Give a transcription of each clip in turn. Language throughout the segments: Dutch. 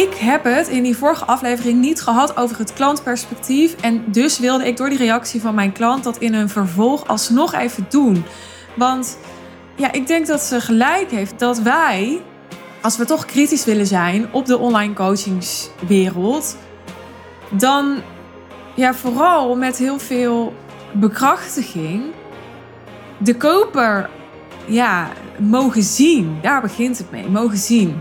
ik heb het in die vorige aflevering niet gehad over het klantperspectief. En dus wilde ik door die reactie van mijn klant dat in een vervolg alsnog even doen. Want ja, ik denk dat ze gelijk heeft dat wij, als we toch kritisch willen zijn op de online coachingswereld, dan ja, vooral met heel veel bekrachtiging de koper ja, mogen zien. Daar begint het mee, mogen zien.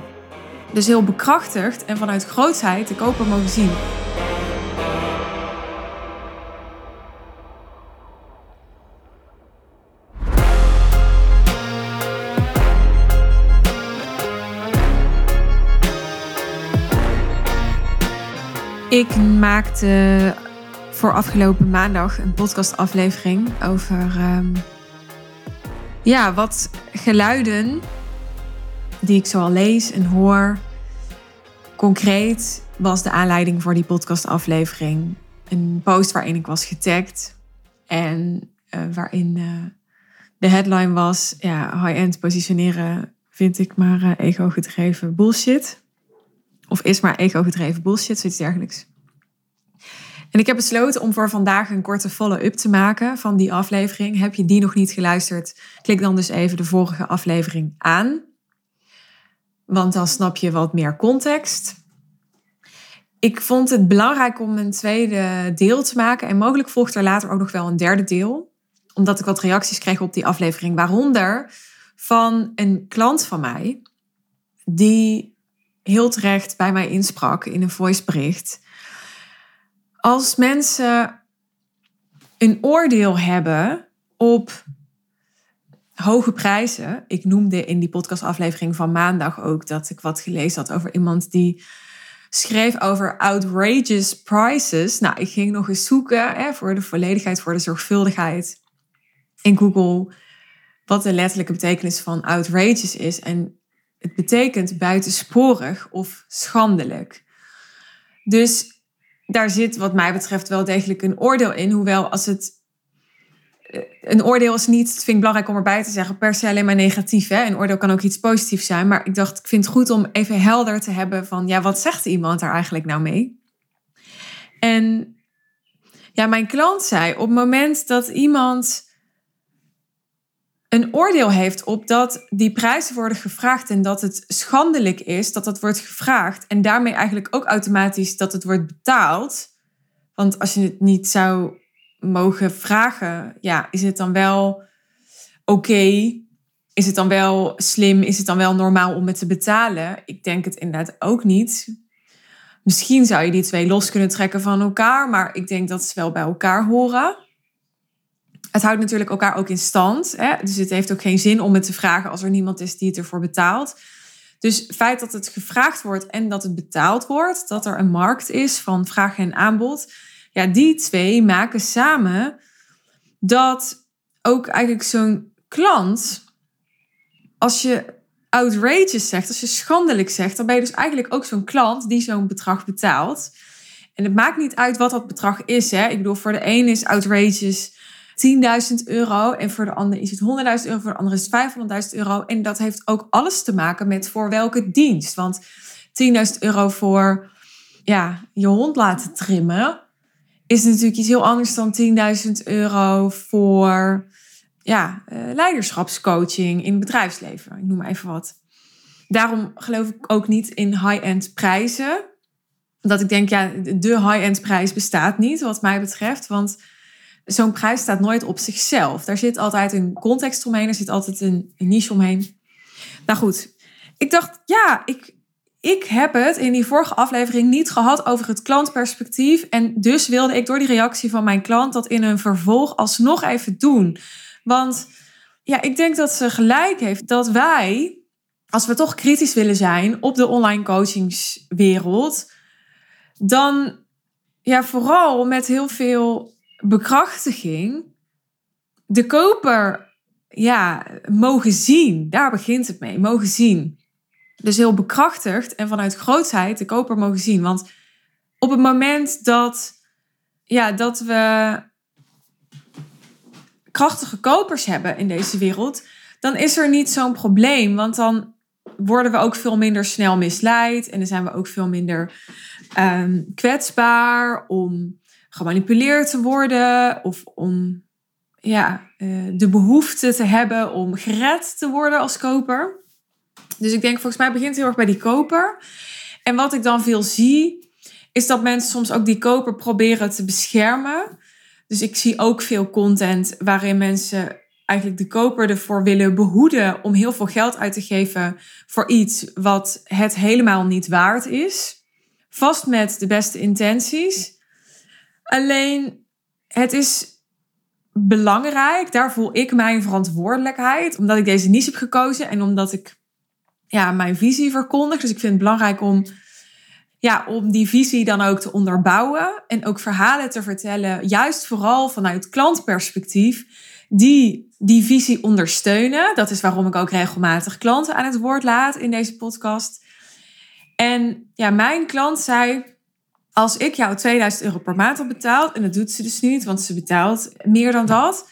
Dus heel bekrachtigd en vanuit grootheid de koper mogen zien. Ik maakte voor afgelopen maandag een podcastaflevering over um, ja, wat geluiden die ik zoal lees en hoor. Concreet was de aanleiding voor die podcastaflevering een post waarin ik was getagd en uh, waarin uh, de headline was: ja, high-end positioneren vind ik maar uh, ego-gedreven bullshit. Of is maar ego-gedreven bullshit, zoiets dergelijks. En ik heb besloten om voor vandaag een korte follow-up te maken van die aflevering. Heb je die nog niet geluisterd? Klik dan dus even de vorige aflevering aan. Want dan snap je wat meer context. Ik vond het belangrijk om een tweede deel te maken. En mogelijk volgt er later ook nog wel een derde deel. Omdat ik wat reacties kreeg op die aflevering. Waaronder van een klant van mij. Die heel terecht bij mij insprak in een voicebericht als mensen een oordeel hebben op hoge prijzen. Ik noemde in die podcastaflevering van maandag ook dat ik wat gelezen had over iemand die schreef over outrageous prices. Nou, ik ging nog eens zoeken hè, voor de volledigheid, voor de zorgvuldigheid in Google. Wat de letterlijke betekenis van outrageous is. En het betekent buitensporig of schandelijk. Dus daar zit wat mij betreft wel degelijk een oordeel in. Hoewel als het een oordeel is niet, vind ik belangrijk om erbij te zeggen, per se alleen maar negatief. Hè? Een oordeel kan ook iets positiefs zijn. Maar ik dacht, ik vind het goed om even helder te hebben van, ja, wat zegt iemand daar eigenlijk nou mee? En ja, mijn klant zei, op het moment dat iemand een oordeel heeft op dat die prijzen worden gevraagd en dat het schandelijk is dat dat wordt gevraagd en daarmee eigenlijk ook automatisch dat het wordt betaald. Want als je het niet zou mogen vragen, ja, is het dan wel oké? Is het dan wel slim? Is het dan wel normaal om het te betalen? Ik denk het inderdaad ook niet. Misschien zou je die twee los kunnen trekken van elkaar, maar ik denk dat ze wel bij elkaar horen het houdt natuurlijk elkaar ook in stand. Hè? Dus het heeft ook geen zin om het te vragen als er niemand is die het ervoor betaalt. Dus het feit dat het gevraagd wordt en dat het betaald wordt, dat er een markt is van vraag en aanbod, ja, die twee maken samen dat ook eigenlijk zo'n klant, als je outrageous zegt, als je schandelijk zegt, dan ben je dus eigenlijk ook zo'n klant die zo'n bedrag betaalt. En het maakt niet uit wat dat bedrag is. Hè? Ik bedoel, voor de een is outrageous 10.000 euro en voor de ander is het 100.000 euro, voor de ander is het 500.000 euro. En dat heeft ook alles te maken met voor welke dienst. Want 10.000 euro voor ja, je hond laten trimmen is natuurlijk iets heel anders dan 10.000 euro voor ja, uh, leiderschapscoaching in het bedrijfsleven. Ik noem maar even wat. Daarom geloof ik ook niet in high-end prijzen. Dat ik denk, ja, de high-end prijs bestaat niet, wat mij betreft. Want zo'n prijs staat nooit op zichzelf. Daar zit altijd een context omheen, er zit altijd een niche omheen. Nou goed, ik dacht, ja, ik, ik heb het in die vorige aflevering niet gehad over het klantperspectief. En dus wilde ik door die reactie van mijn klant dat in een vervolg alsnog even doen. Want ja, ik denk dat ze gelijk heeft dat wij, als we toch kritisch willen zijn op de online coachingswereld, dan ja, vooral met heel veel bekrachtiging de koper ja, mogen zien. Daar begint het mee, mogen zien. Dus heel bekrachtigd en vanuit grootheid de koper mogen zien. Want op het moment dat, ja, dat we krachtige kopers hebben in deze wereld, dan is er niet zo'n probleem. Want dan worden we ook veel minder snel misleid. En dan zijn we ook veel minder ehm, kwetsbaar om gemanipuleerd te worden. Of om ja, eh, de behoefte te hebben om gered te worden als koper. Dus ik denk, volgens mij begint het heel erg bij die koper. En wat ik dan veel zie, is dat mensen soms ook die koper proberen te beschermen. Dus ik zie ook veel content waarin mensen eigenlijk de koper ervoor willen behoeden om heel veel geld uit te geven voor iets wat het helemaal niet waard is. Vast met de beste intenties. Alleen het is belangrijk, daar voel ik mijn verantwoordelijkheid, omdat ik deze niche heb gekozen en omdat ik ja, mijn visie verkondig. Dus ik vind het belangrijk om, ja, om die visie dan ook te onderbouwen en ook verhalen te vertellen, juist vooral vanuit klantperspectief, die die visie ondersteunen. Dat is waarom ik ook regelmatig klanten aan het woord laat in deze podcast. En ja, mijn klant zei, als ik jou 2000 euro per maand had betaald, en dat doet ze dus niet, want ze betaalt meer dan dat,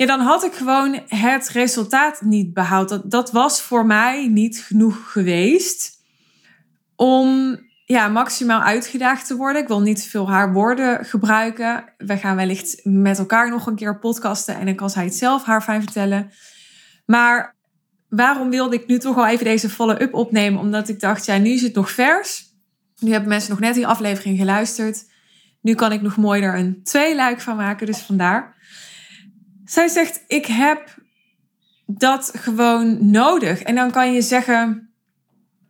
ja, dan had ik gewoon het resultaat niet behaald. Dat, dat was voor mij niet genoeg geweest om ja, maximaal uitgedaagd te worden. Ik wil niet veel haar woorden gebruiken. We gaan wellicht met elkaar nog een keer podcasten en dan kan zij het zelf haar fijn vertellen. Maar waarom wilde ik nu toch al even deze follow-up opnemen? Omdat ik dacht, ja, nu is het nog vers. Nu hebben mensen nog net die aflevering geluisterd. Nu kan ik nog mooi er een tweeluik van maken, dus vandaar. Zij zegt, ik heb dat gewoon nodig. En dan kan je zeggen,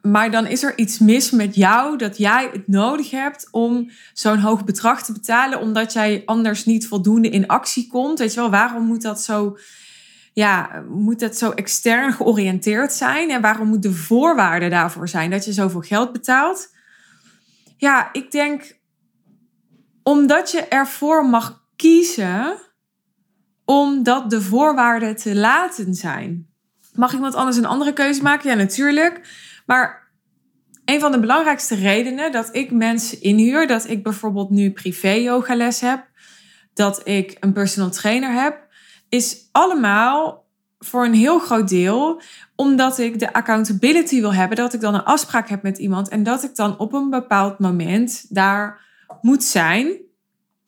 maar dan is er iets mis met jou dat jij het nodig hebt om zo'n hoog bedrag te betalen, omdat jij anders niet voldoende in actie komt. Weet je wel, waarom moet dat zo, ja, moet dat zo extern georiënteerd zijn? En waarom moet de voorwaarde daarvoor zijn dat je zoveel geld betaalt? Ja, ik denk omdat je ervoor mag kiezen omdat de voorwaarden te laten zijn. Mag iemand anders een andere keuze maken? Ja, natuurlijk. Maar een van de belangrijkste redenen dat ik mensen inhuur, dat ik bijvoorbeeld nu privé yogales heb, dat ik een personal trainer heb, is allemaal voor een heel groot deel omdat ik de accountability wil hebben, dat ik dan een afspraak heb met iemand en dat ik dan op een bepaald moment daar moet zijn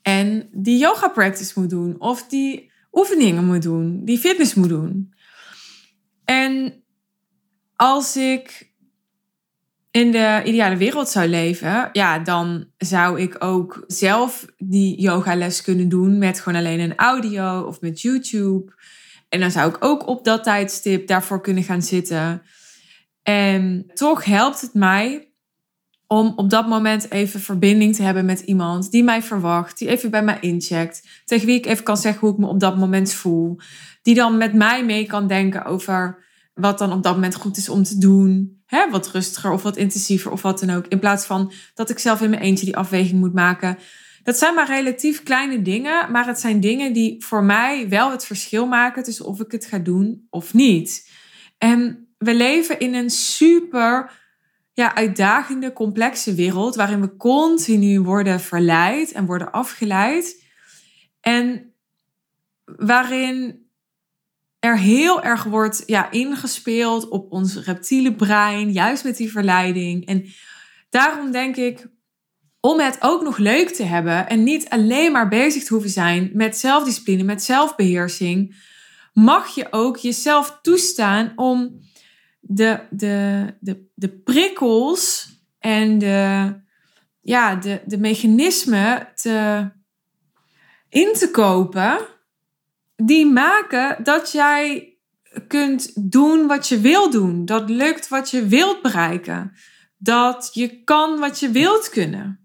en die yoga practice moet doen of die oefeningen moet doen, die fitness moet doen. En als ik in de ideale wereld zou leven, ja, dan zou ik ook zelf die yogales kunnen doen met gewoon alleen een audio of met YouTube. En dan zou ik ook op dat tijdstip daarvoor kunnen gaan zitten. En toch helpt het mij om op dat moment even verbinding te hebben met iemand die mij verwacht, die even bij mij incheckt, tegen wie ik even kan zeggen hoe ik me op dat moment voel, die dan met mij mee kan denken over wat dan op dat moment goed is om te doen, hè, wat rustiger of wat intensiever of wat dan ook, in plaats van dat ik zelf in mijn eentje die afweging moet maken. Dat zijn maar relatief kleine dingen, maar het zijn dingen die voor mij wel het verschil maken tussen of ik het ga doen of niet. En we leven in een super ja, uitdagende, complexe wereld waarin we continu worden verleid en worden afgeleid. En waarin er heel erg wordt ja, ingespeeld op ons reptiele brein, juist met die verleiding. En daarom denk ik, om het ook nog leuk te hebben en niet alleen maar bezig te hoeven zijn met zelfdiscipline, met zelfbeheersing, mag je ook jezelf toestaan om de, de, de, de prikkels en de, ja, de, de mechanismen te, in te kopen die maken dat jij kunt doen wat je wil doen. Dat lukt wat je wilt bereiken. Dat je kan wat je wilt kunnen.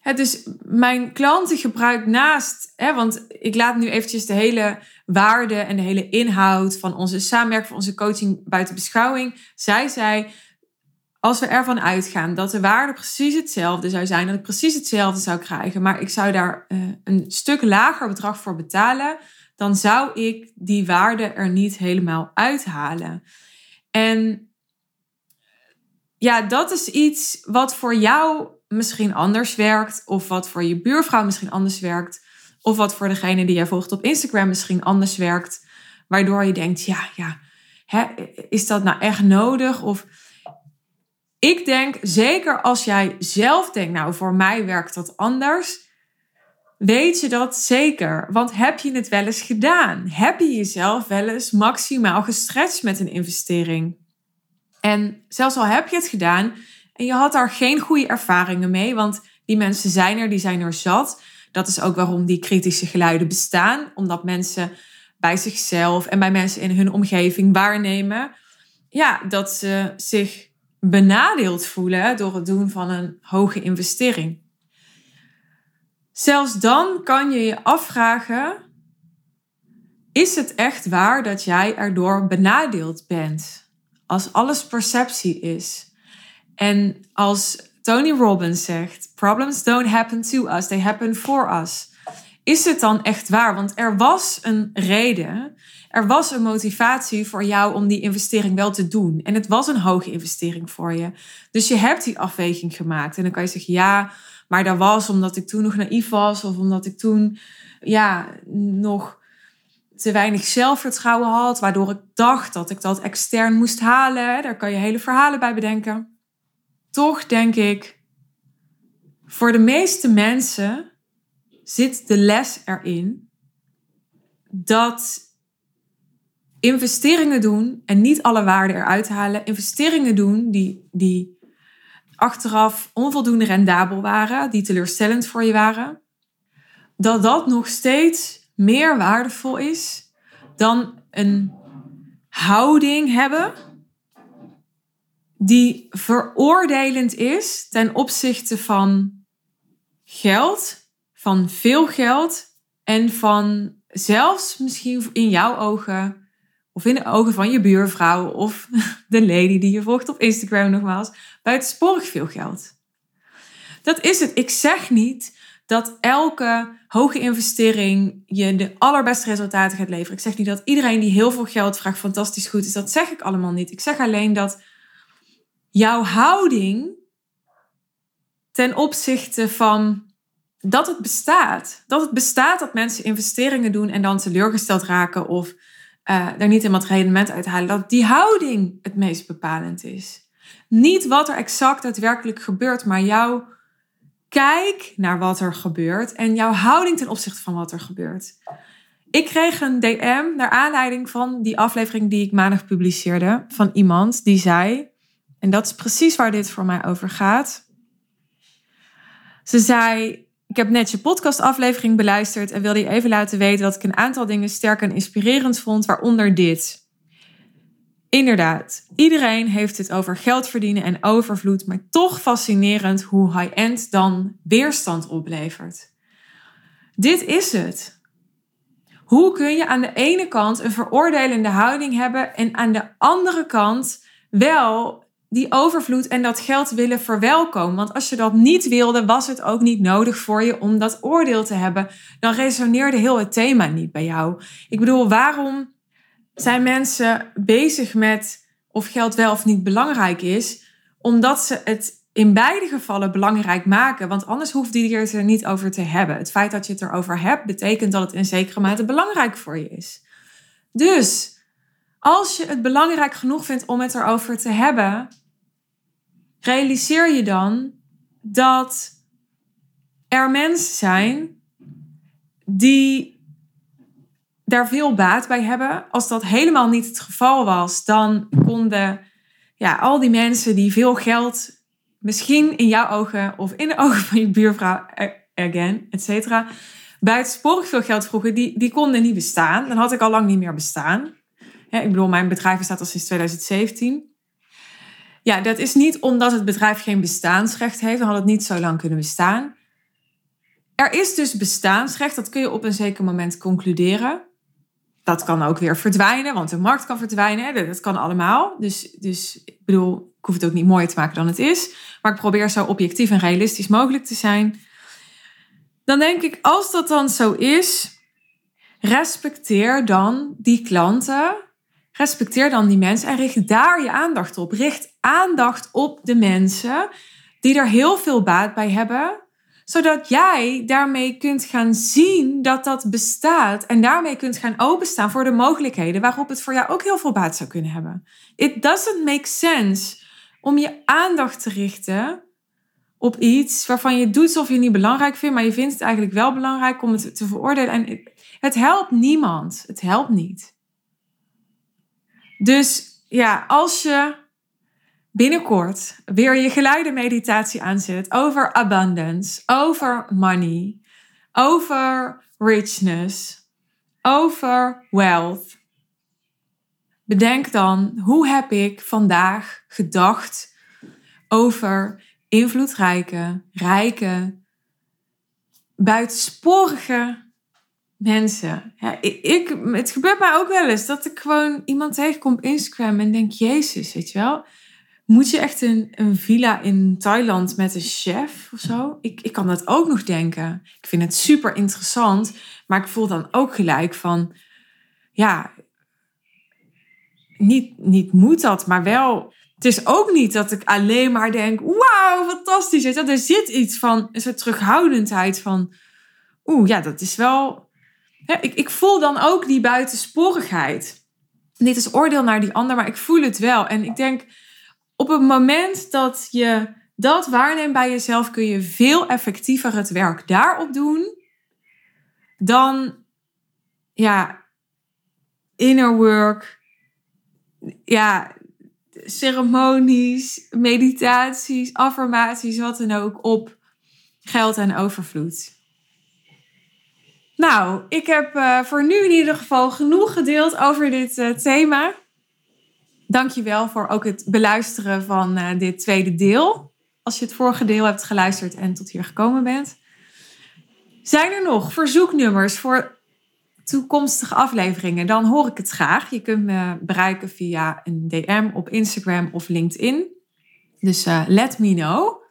Het is mijn klanten gebruikt naast, hè, want ik laat nu eventjes de hele waarde en de hele inhoud van onze samenwerking, van onze coaching buiten beschouwing. Zij zei, als we ervan uitgaan dat de waarde precies hetzelfde zou zijn, dat ik precies hetzelfde zou krijgen, maar ik zou daar uh, een stuk lager bedrag voor betalen, dan zou ik die waarde er niet helemaal uithalen. En ja, dat is iets wat voor jou misschien anders werkt, of wat voor je buurvrouw misschien anders werkt, of wat voor degene die jij volgt op Instagram misschien anders werkt, waardoor je denkt, ja, ja, is dat nou echt nodig? Of ik denk, zeker als jij zelf denkt, nou voor mij werkt dat anders, weet je dat zeker. Want heb je het wel eens gedaan? Heb je jezelf wel eens maximaal gestretched met een investering? En zelfs al heb je het gedaan en je had daar geen goede ervaringen mee, want die mensen zijn er, die zijn er zat. Dat is ook waarom die kritische geluiden bestaan, omdat mensen bij zichzelf en bij mensen in hun omgeving waarnemen ja, dat ze zich benadeeld voelen door het doen van een hoge investering. Zelfs dan kan je je afvragen: is het echt waar dat jij erdoor benadeeld bent? Als alles perceptie is. En als Tony Robbins zegt: Problems don't happen to us, they happen for us. Is het dan echt waar? Want er was een reden, er was een motivatie voor jou om die investering wel te doen. En het was een hoge investering voor je. Dus je hebt die afweging gemaakt. En dan kan je zeggen: ja, maar dat was omdat ik toen nog naïef was, of omdat ik toen ja, nog te weinig zelfvertrouwen had, waardoor ik dacht dat ik dat extern moest halen. Daar kan je hele verhalen bij bedenken. Toch denk ik, voor de meeste mensen zit de les erin dat investeringen doen en niet alle waarde eruit halen, investeringen doen die, die achteraf onvoldoende rendabel waren, die teleurstellend voor je waren, dat dat nog steeds meer waardevol is dan een houding hebben die veroordelend is ten opzichte van geld, van veel geld en van zelfs misschien in jouw ogen of in de ogen van je buurvrouw of de lady die je volgt op Instagram nogmaals, buitensporig veel geld. Dat is het. Ik zeg niet dat elke hoge investering je de allerbeste resultaten gaat leveren. Ik zeg niet dat iedereen die heel veel geld vraagt fantastisch goed is. Dat zeg ik allemaal niet. Ik zeg alleen dat jouw houding ten opzichte van dat het bestaat. Dat het bestaat dat mensen investeringen doen en dan teleurgesteld raken of uh, er niet helemaal het rendement uit halen. Dat die houding het meest bepalend is. Niet wat er exact daadwerkelijk gebeurt, maar jouw kijk naar wat er gebeurt en jouw houding ten opzichte van wat er gebeurt. Ik kreeg een DM naar aanleiding van die aflevering die ik maandag publiceerde van iemand die zei, en dat is precies waar dit voor mij over gaat. Ze zei: ik heb net je podcastaflevering beluisterd en wilde je even laten weten dat ik een aantal dingen sterk en inspirerend vond, waaronder dit. Inderdaad, iedereen heeft het over geld verdienen en overvloed, maar toch fascinerend hoe high-end dan weerstand oplevert. Dit is het. Hoe kun je aan de ene kant een veroordelende houding hebben en aan de andere kant wel die overvloed en dat geld willen verwelkomen. Want als je dat niet wilde, was het ook niet nodig voor je om dat oordeel te hebben. Dan resoneerde heel het thema niet bij jou. Ik bedoel, waarom zijn mensen bezig met of geld wel of niet belangrijk is? Omdat ze het in beide gevallen belangrijk maken. Want anders hoeft die er niet over te hebben. Het feit dat je het erover hebt, betekent dat het in zekere mate belangrijk voor je is. Dus als je het belangrijk genoeg vindt om het erover te hebben, realiseer je dan dat er mensen zijn die daar veel baat bij hebben. Als dat helemaal niet het geval was, dan konden ja, al die mensen die veel geld, misschien in jouw ogen of in de ogen van je buurvrouw, again, et cetera, buitensporig veel geld vroegen, die, die konden niet bestaan. Dan had ik al lang niet meer bestaan. Ik bedoel, mijn bedrijf bestaat al sinds 2017. Ja, dat is niet omdat het bedrijf geen bestaansrecht heeft. Dan had het niet zo lang kunnen bestaan. Er is dus bestaansrecht. Dat kun je op een zeker moment concluderen. Dat kan ook weer verdwijnen, want de markt kan verdwijnen. Dat kan allemaal. Dus, dus ik bedoel, ik hoef het ook niet mooier te maken dan het is. Maar ik probeer zo objectief en realistisch mogelijk te zijn. Dan denk ik, als dat dan zo is, respecteer dan die klanten Respecteer dan die mensen en richt daar je aandacht op. Richt aandacht op de mensen die er heel veel baat bij hebben, Zodat jij daarmee kunt gaan zien dat dat bestaat. En daarmee kunt gaan openstaan voor de mogelijkheden waarop het voor jou ook heel veel baat zou kunnen hebben. It doesn't make sense om je aandacht te richten op iets waarvan je doet alsof je het niet belangrijk vindt, maar je vindt het eigenlijk wel belangrijk om het te veroordelen. En het helpt niemand. Het helpt niet. Dus ja, als je binnenkort weer je geleide meditatie aanzet over abundance, over money, over richness, over wealth. Bedenk dan, hoe heb ik vandaag gedacht over invloedrijke, rijke, buitensporige mensen. Ik, het gebeurt mij ook wel eens dat ik gewoon iemand tegenkom op Instagram en denk, Jezus, weet je wel. Moet je echt een, een villa in Thailand met een chef of zo? Ik, ik kan dat ook nog denken. Ik vind het super interessant, maar ik voel dan ook gelijk van, ja, niet, niet moet dat, maar wel. Het is ook niet dat ik alleen maar denk, wauw, fantastisch. Er zit iets van een soort terughoudendheid van, oeh, ja, dat is wel ik, ik voel dan ook die buitensporigheid. Dit is oordeel naar die ander, maar ik voel het wel. En ik denk, op het moment dat je dat waarneemt bij jezelf, kun je veel effectiever het werk daarop doen dan, ja, inner work, ja, ceremonies, meditaties, affirmaties, wat dan ook, op geld en overvloed. Nou, ik heb uh, voor nu in ieder geval genoeg gedeeld over dit uh, thema. Dankjewel voor ook het beluisteren van uh, dit tweede deel. Als je het vorige deel hebt geluisterd en tot hier gekomen bent. Zijn er nog verzoeknummers voor toekomstige afleveringen? Dan hoor ik het graag. Je kunt me bereiken via een DM op Instagram of LinkedIn. Dus let me know.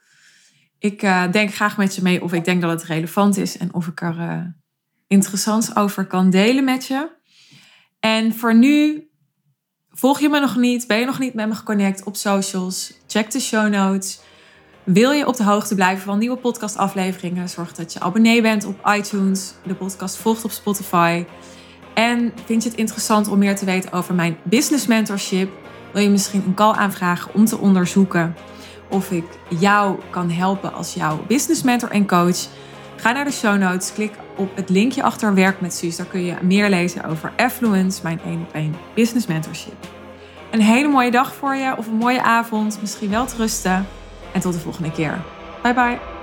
Ik denk graag met je mee of ik denk dat het relevant is en of ik er interessants over kan delen met je. En voor nu, volg je me nog niet, ben je nog niet met me geconnect op socials, check de show notes. Wil je op de hoogte blijven van nieuwe podcastafleveringen? Zorg dat je abonnee bent op iTunes, de podcast volgt op Spotify. En vind je het interessant om meer te weten over mijn business mentorship? Wil je misschien een call aanvragen om te onderzoeken of ik jou kan helpen als jouw business mentor en coach? Ga naar de show notes, klik op het linkje achter Werk met Suus. Daar kun je meer lezen over Affluence, mijn 1 op 1 business mentorship. Een hele mooie dag voor je of een mooie avond, misschien wel te rusten. En tot de volgende keer. Bye bye.